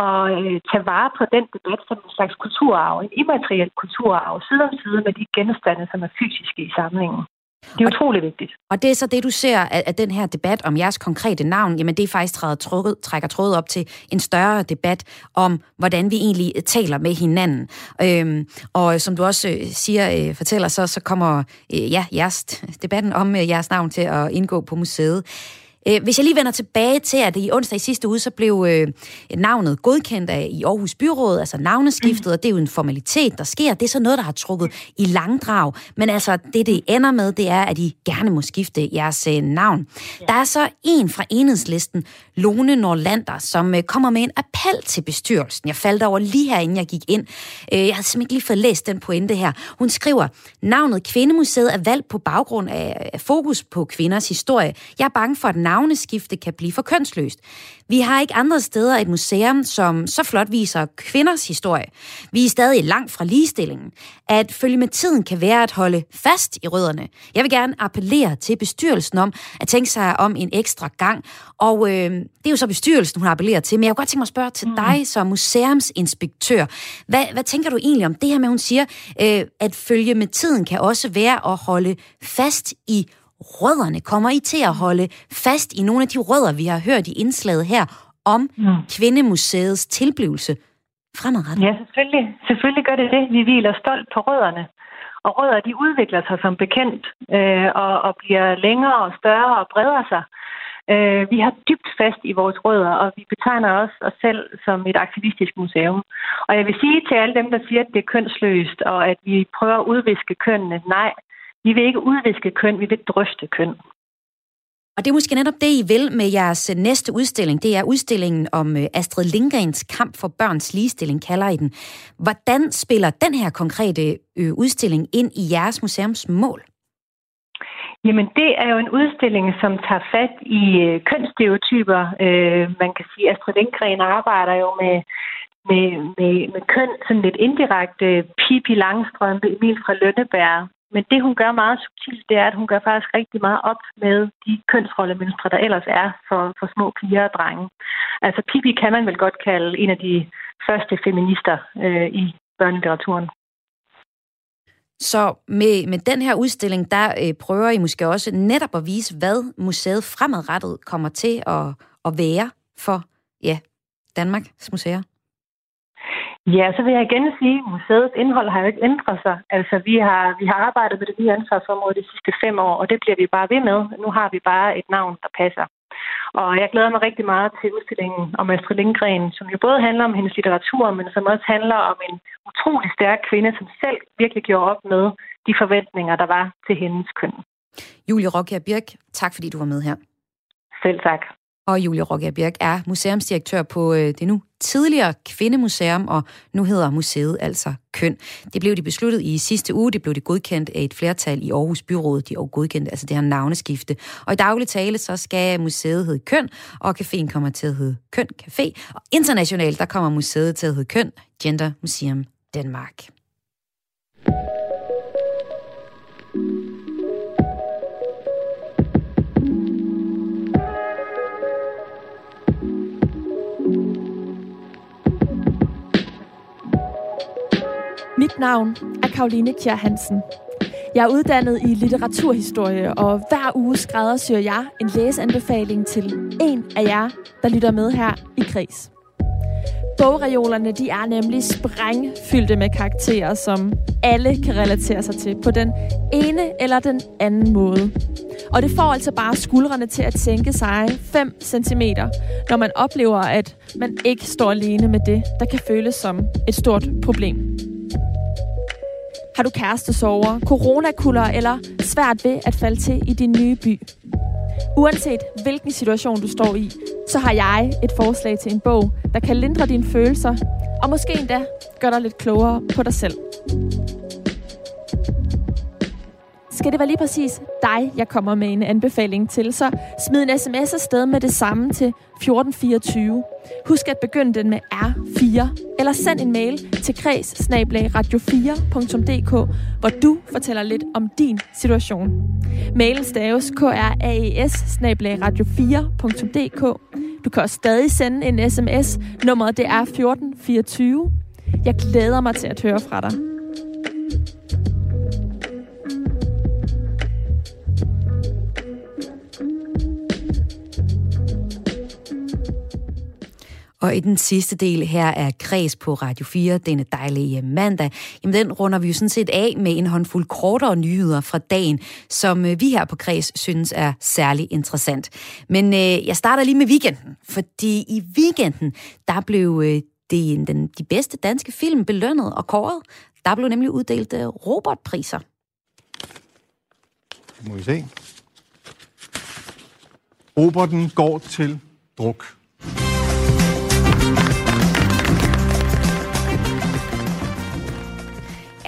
og øh, tage vare på den debat som en slags kulturarv, en immateriel kulturarv, side om side med de genstande, som er fysiske i samlingen. Det er utrolig vigtigt. Og det er så det, du ser af, af den her debat om jeres konkrete navn. Jamen det er faktisk træder tråd, trækker tråd op til en større debat om, hvordan vi egentlig taler med hinanden. Øhm, og som du også øh, siger, øh, fortæller, så, så kommer øh, ja, jeres, debatten om øh, jeres navn til at indgå på museet. Øh, hvis jeg lige vender tilbage til, at i onsdag i sidste uge, så blev øh, navnet godkendt af i Aarhus Byråd, altså navneskiftet, mm. og det er jo en formalitet, der sker. Det er så noget, der har trukket i langdrag. Men altså, det det ender med, det er, at I gerne må skifte jeres øh, navn. Ja. Der er så en fra enhedslisten, Lone Norlander, som øh, kommer med en appel til bestyrelsen. Jeg faldt over lige her, inden jeg gik ind. Øh, jeg havde simpelthen ikke lige fået læst den pointe her. Hun skriver, navnet Kvindemuseet er valgt på baggrund af, af fokus på kvinders historie. Jeg er bange for, at navneskifte kan blive for kønsløst. Vi har ikke andre steder et museum, som så flot viser kvinders historie. Vi er stadig langt fra ligestillingen. At følge med tiden kan være at holde fast i rødderne. Jeg vil gerne appellere til bestyrelsen om at tænke sig om en ekstra gang. Og øh, det er jo så bestyrelsen, hun appellerer til. Men jeg kunne godt tænke mig at spørge til mm. dig som museumsinspektør. Hvad, hvad tænker du egentlig om det her med, hun siger, øh, at følge med tiden kan også være at holde fast i rødderne? Kommer I til at holde fast i nogle af de rødder, vi har hørt i indslaget her, om mm. Kvindemuseets tilblivelse fremadrettet? Ja, selvfølgelig. Selvfølgelig gør det det. Vi hviler stolt på rødderne. Og rødder, de udvikler sig som bekendt, øh, og, og bliver længere og større og breder sig. Øh, vi har dybt fast i vores rødder, og vi betegner også os selv som et aktivistisk museum. Og jeg vil sige til alle dem, der siger, at det er kønsløst, og at vi prøver at udviske kønnene, nej, vi vil ikke udviske køn, vi vil drøfte køn. Og det er måske netop det, I vil med jeres øh, næste udstilling. Det er udstillingen om øh, Astrid Lindgrens kamp for børns ligestilling, kalder I den. Hvordan spiller den her konkrete øh, udstilling ind i jeres museums mål? Jamen, det er jo en udstilling, som tager fat i kønsstereotyper. man kan sige, at Astrid Lindgren arbejder jo med, med, med, med køn sådan lidt indirekte. Pippi Langstrømpe, Emil fra Lønneberg, men det, hun gør meget subtilt, det er, at hun gør faktisk rigtig meget op med de kønsrollemønstre, der ellers er for, for små piger og drenge. Altså Pippi kan man vel godt kalde en af de første feminister øh, i børnelitteraturen. Så med, med den her udstilling, der øh, prøver I måske også netop at vise, hvad museet fremadrettet kommer til at, at være for ja, Danmarks museer. Ja, så vil jeg igen sige, at museets indhold har jo ikke ændret sig. Altså, vi har, vi har arbejdet med det nye ansvarsområde de sidste fem år, og det bliver vi bare ved med. Nu har vi bare et navn, der passer. Og jeg glæder mig rigtig meget til udstillingen om Astrid Lindgren, som jo både handler om hendes litteratur, men som også handler om en utrolig stærk kvinde, som selv virkelig gjorde op med de forventninger, der var til hendes køn. Julie Rokia Birk, tak fordi du var med her. Selv tak og Julie Roger Birk er museumsdirektør på øh, det nu tidligere Kvindemuseum, og nu hedder museet altså Køn. Det blev de besluttet i sidste uge, det blev det godkendt af et flertal i Aarhus Byråd, de og godkendt, altså det her navneskifte. Og i daglig tale, så skal museet hedde Køn, og caféen kommer til at hedde Køn Café. Og internationalt, der kommer museet til at hedde Køn Gender Museum Danmark. Mit navn er Karoline Kjær Hansen. Jeg er uddannet i litteraturhistorie, og hver uge skræddersyr jeg en læseanbefaling til en af jer, der lytter med her i Kris. Bogreolerne de er nemlig sprængfyldte med karakterer, som alle kan relatere sig til på den ene eller den anden måde. Og det får altså bare skuldrene til at tænke sig 5 cm, når man oplever, at man ikke står alene med det, der kan føles som et stort problem. Har du kærestesover, coronakuller eller svært ved at falde til i din nye by? Uanset hvilken situation du står i, så har jeg et forslag til en bog, der kan lindre dine følelser, og måske endda gøre dig lidt klogere på dig selv. Skal det være lige præcis dig, jeg kommer med en anbefaling til, så smid en sms afsted med det samme til 1424. Husk at begynde den med R4, eller send en mail til kreds radio4.dk, hvor du fortæller lidt om din situation. Mailen staves kraes radio4.dk. Du kan også stadig sende en sms. Nummeret det er 1424. Jeg glæder mig til at høre fra dig. Og i den sidste del her er Kreds på Radio 4, denne dejlige mandag, jamen den runder vi jo sådan set af med en håndfuld kortere nyheder fra dagen, som øh, vi her på Kreds synes er særlig interessant. Men øh, jeg starter lige med weekenden, fordi i weekenden, der blev øh, det, den, de bedste danske film belønnet og kåret. Der blev nemlig uddelt øh, robotpriser. Må vi se. Roboten går til druk.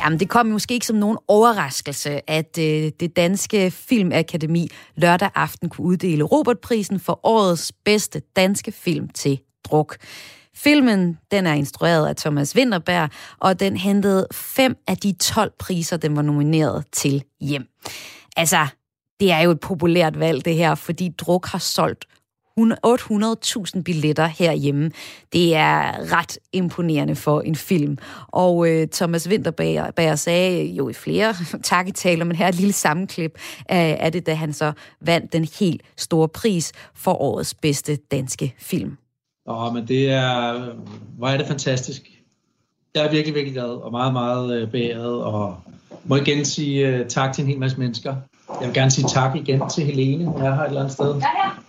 Jamen, det kom måske ikke som nogen overraskelse, at øh, det danske filmakademi lørdag aften kunne uddele Robertprisen for årets bedste danske film til druk. Filmen den er instrueret af Thomas Winterberg, og den hentede fem af de 12 priser, den var nomineret til hjem. Altså, det er jo et populært valg, det her, fordi druk har solgt 800.000 billetter herhjemme. Det er ret imponerende for en film. Og øh, Thomas Winterberg sagde jo i flere takketaler, men her er et lille sammenklip af, af det, da han så vandt den helt store pris for årets bedste danske film. Åh, men det er... Hvor er det fantastisk. Jeg er virkelig, virkelig glad og meget, meget øh, beæret, og må igen sige uh, tak til en hel masse mennesker. Jeg vil gerne sige tak igen til Helene, hun er her et eller andet sted. Ja, ja.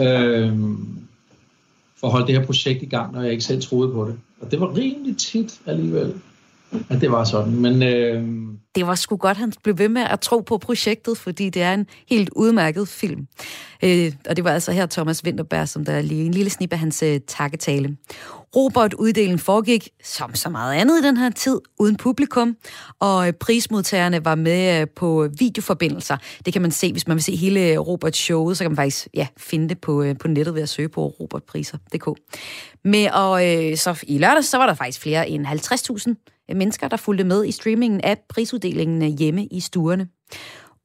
Øhm, for at holde det her projekt i gang, når jeg ikke selv troede på det. Og det var rimelig tit alligevel, at det var sådan. Men øh, det var sgu godt, han blev ved med at tro på projektet, fordi det er en helt udmærket film. Øh, og det var altså her Thomas Winterberg, som der lige en lille snip af hans øh, takketale. Robert-uddelingen foregik, som så meget andet i den her tid, uden publikum, og øh, prismodtagerne var med øh, på videoforbindelser. Det kan man se, hvis man vil se hele øh, Robert-showet, så kan man faktisk ja, finde det på, på nettet ved at søge på robertpriser.dk. Med, og øh, så i lørdag, så var der faktisk flere end 50.000 mennesker, der fulgte med i streamingen af prisuddelingen hjemme i stuerne.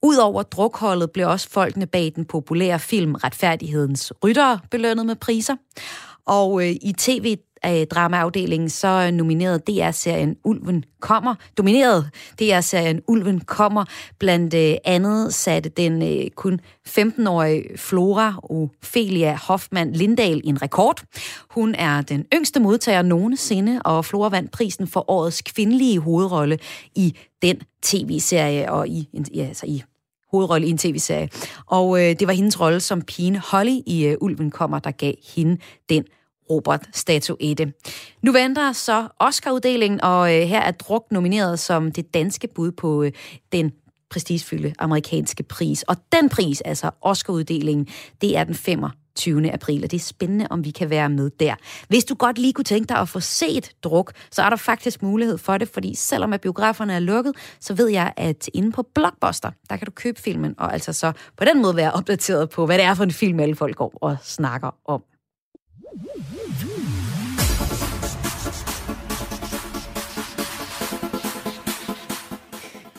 Udover drukholdet blev også folkene bag den populære film Retfærdighedens Ryttere belønnet med priser. Og øh, i tv dramaafdelingen, så nominerede DR-serien Ulven kommer, domineret DR-serien Ulven kommer, blandt øh, andet satte den øh, kun 15-årige Flora Ophelia Hoffmann Lindahl en rekord. Hun er den yngste modtager nogensinde, og Flora vandt prisen for årets kvindelige hovedrolle i den tv-serie og i, ja, altså i hovedrolle i en tv-serie. Og øh, det var hendes rolle som pine Holly i øh, Ulven kommer, der gav hende den Robert-statuette. Nu venter så Oscar-uddelingen, og øh, her er Druk nomineret som det danske bud på øh, den prestigefyldte amerikanske pris. Og den pris, altså Oscar-uddelingen, det er den 25. april, og det er spændende, om vi kan være med der. Hvis du godt lige kunne tænke dig at få set druk, så er der faktisk mulighed for det, fordi selvom at biograferne er lukket, så ved jeg, at inde på Blockbuster, der kan du købe filmen, og altså så på den måde være opdateret på, hvad det er for en film, alle folk går og snakker om.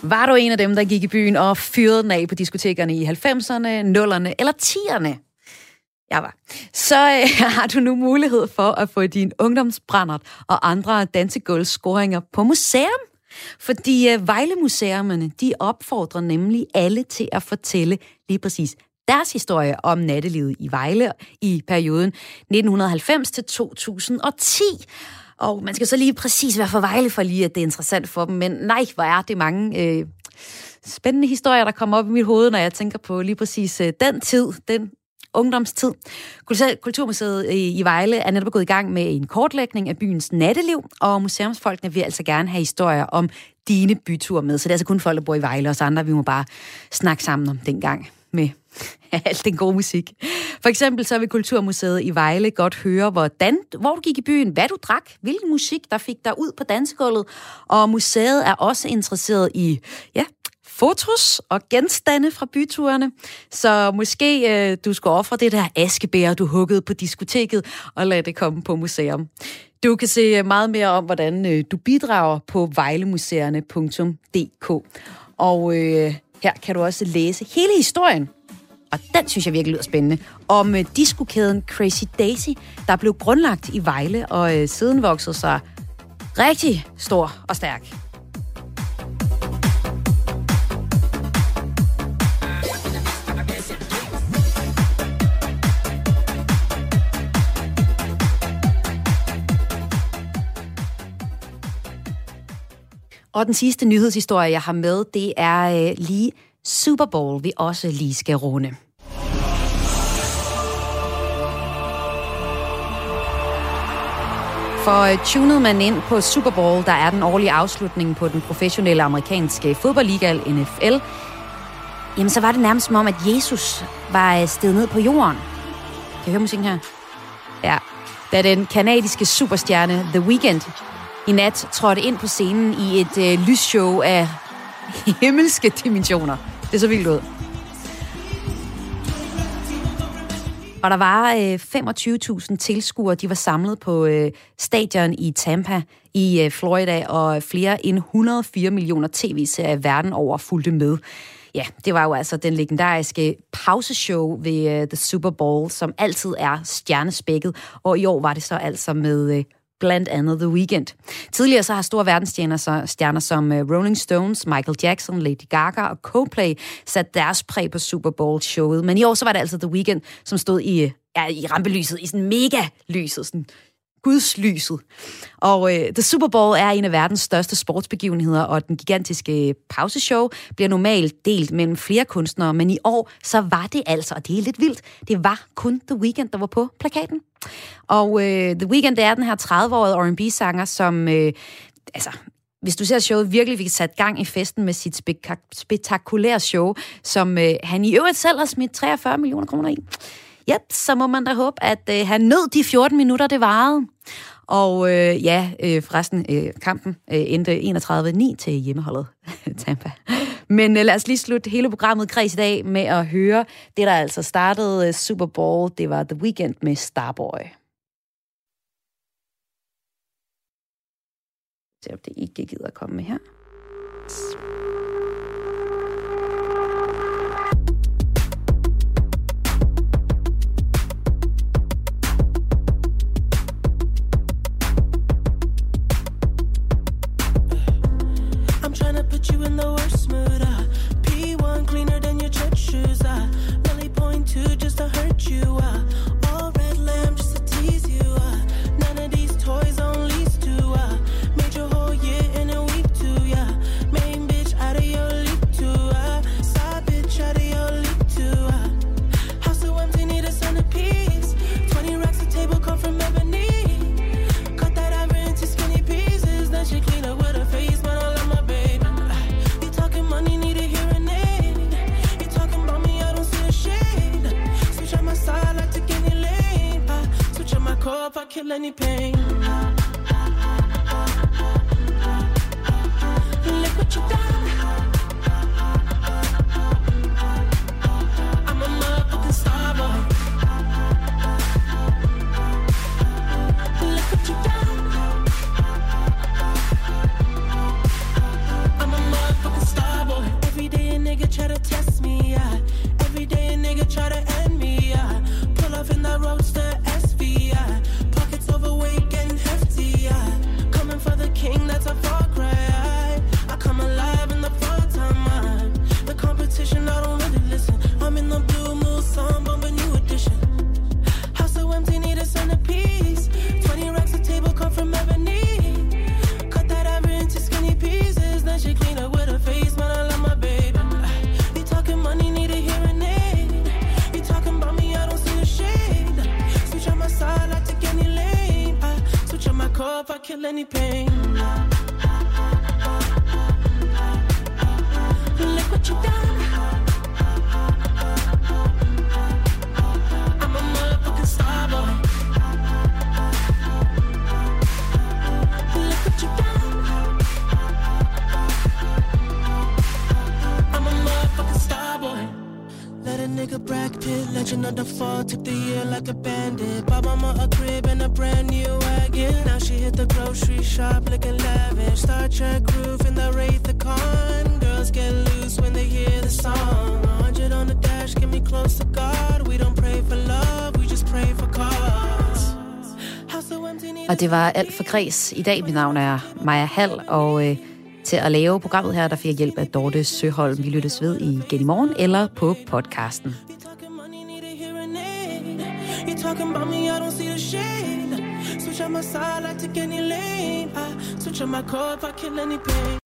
Var du en af dem, der gik i byen og fyrede den af på diskotekerne i 90'erne, 0'erne eller 10'erne? Jeg var. Så øh, har du nu mulighed for at få din ungdomsbrændert og andre dansegulvscoringer på museum. Fordi øh, Vejlemuseumerne, de opfordrer nemlig alle til at fortælle lige præcis deres historie om nattelivet i Vejle i perioden 1990 til 2010. Og man skal så lige præcis være for Vejle for lige, at det er interessant for dem. Men nej, hvor er det mange øh, spændende historier, der kommer op i mit hoved, når jeg tænker på lige præcis øh, den tid, den ungdomstid. Kulturmuseet i Vejle er netop gået i gang med en kortlægning af byens natteliv, og museumsfolkene vil altså gerne have historier om dine byture med. Så det er altså kun folk, der bor i Vejle, og så andre, vi må bare snakke sammen om dengang med alt den gode musik. For eksempel så vil Kulturmuseet i Vejle godt høre, hvordan, hvor du gik i byen, hvad du drak, hvilken musik, der fik dig ud på dansegulvet. Og museet er også interesseret i, ja, fotos og genstande fra byturene. Så måske øh, du skal ofre det der askebær, du huggede på diskoteket, og lade det komme på museum. Du kan se meget mere om, hvordan øh, du bidrager på vejlemuseerne.dk. Og øh, her kan du også læse hele historien og den synes jeg virkelig lyder spændende, om øh, diskokæden Crazy Daisy, der blev grundlagt i Vejle og øh, siden voksede sig rigtig stor og stærk. Og den sidste nyhedshistorie, jeg har med, det er øh, lige Super Bowl, vi også lige skal runde. For øh, tunede man ind på Super Bowl, der er den årlige afslutning på den professionelle amerikanske fodboldliga, NFL, jamen så var det nærmest som om, at Jesus var øh, steget ned på jorden. Kan I høre musikken her? Ja. Da den kanadiske superstjerne The Weeknd i nat trådte ind på scenen i et øh, lysshow af himmelske dimensioner. Det så vildt ud. Og der var øh, 25.000 tilskuere, de var samlet på øh, stadion i Tampa i øh, Florida, og flere end 104 millioner tv-serier verden over fulgte med. Ja, det var jo altså den legendariske pauseshow ved øh, The Super Bowl, som altid er stjernespækket, og i år var det så altså med øh, blandt andet The Weeknd. Tidligere så har store verdensstjerner så, stjerner som øh, Rolling Stones, Michael Jackson, Lady Gaga og Coldplay sat deres præg på Super Bowl-showet. Men i år så var det altså The Weeknd, som stod i, øh, ja, i rampelyset, i sådan mega lyset, sådan gudslyset. Og øh, The Super Bowl er en af verdens største sportsbegivenheder, og den gigantiske pauseshow bliver normalt delt mellem flere kunstnere, men i år så var det altså, og det er lidt vildt, det var kun The Weeknd, der var på plakaten. Og øh, The Weeknd er den her 30-årige R&B-sanger, som øh, altså, hvis du ser showet, virkelig fik sat gang i festen med sit spektakulære show, som øh, han i øvrigt selv har smidt 43 millioner kroner i. Ja, så må man da håbe, at øh, han nød de 14 minutter, det varede. Og øh, ja, øh, forresten, øh, kampen øh, endte 31-9 til hjemmeholdet Tampa. Men øh, lad os lige slutte hele programmet kreds i dag med at høre det, der altså startede øh, Super Bowl. Det var The Weekend med Starboy. Se om det ikke gider at komme med her. Og det var alt for Græs. I dag, mit navn er Maja Hall, og øh, til at lave programmet her, der fik jeg hjælp af Dorte Søholm. Vi lyttes ved igen i morgen eller på podcasten. You talking about me, I don't see the shade. Switch on my side, I take any lane. I switch on my core if I kill any pain.